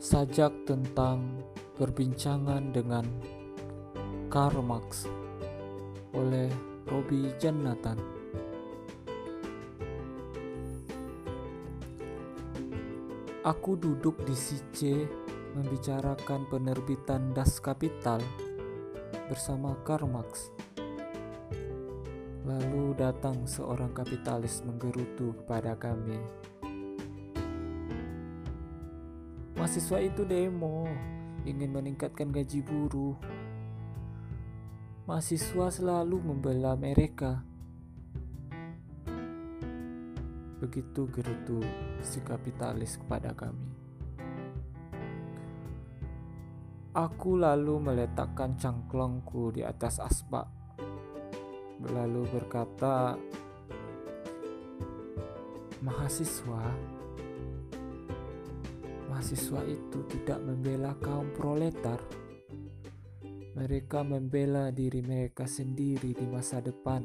sajak tentang perbincangan dengan Karl Marx oleh Robi Jannatan. Aku duduk di C membicarakan penerbitan Das Kapital bersama Karl Marx. Lalu datang seorang kapitalis menggerutu kepada kami. Mahasiswa itu demo, ingin meningkatkan gaji buruh. Mahasiswa selalu membela mereka. Begitu gerutu si kapitalis kepada kami. Aku lalu meletakkan cangklongku di atas asbak, lalu berkata, "Mahasiswa, mahasiswa itu tidak membela kaum proletar. Mereka membela diri mereka sendiri di masa depan.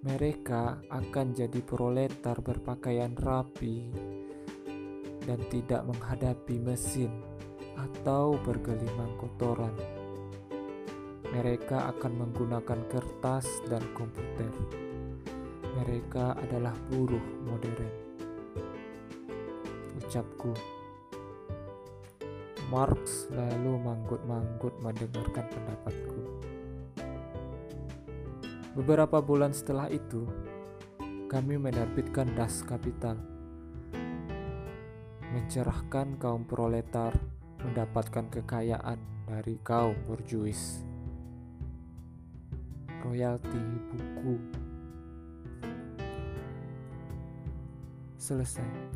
Mereka akan jadi proletar berpakaian rapi dan tidak menghadapi mesin." atau bergelimang kotoran. Mereka akan menggunakan kertas dan komputer. Mereka adalah buruh modern. Ucapku. Marx lalu manggut-manggut mendengarkan pendapatku. Beberapa bulan setelah itu, kami menerbitkan Das Kapital, mencerahkan kaum proletar mendapatkan kekayaan dari kaum borjuis. Royalti buku selesai.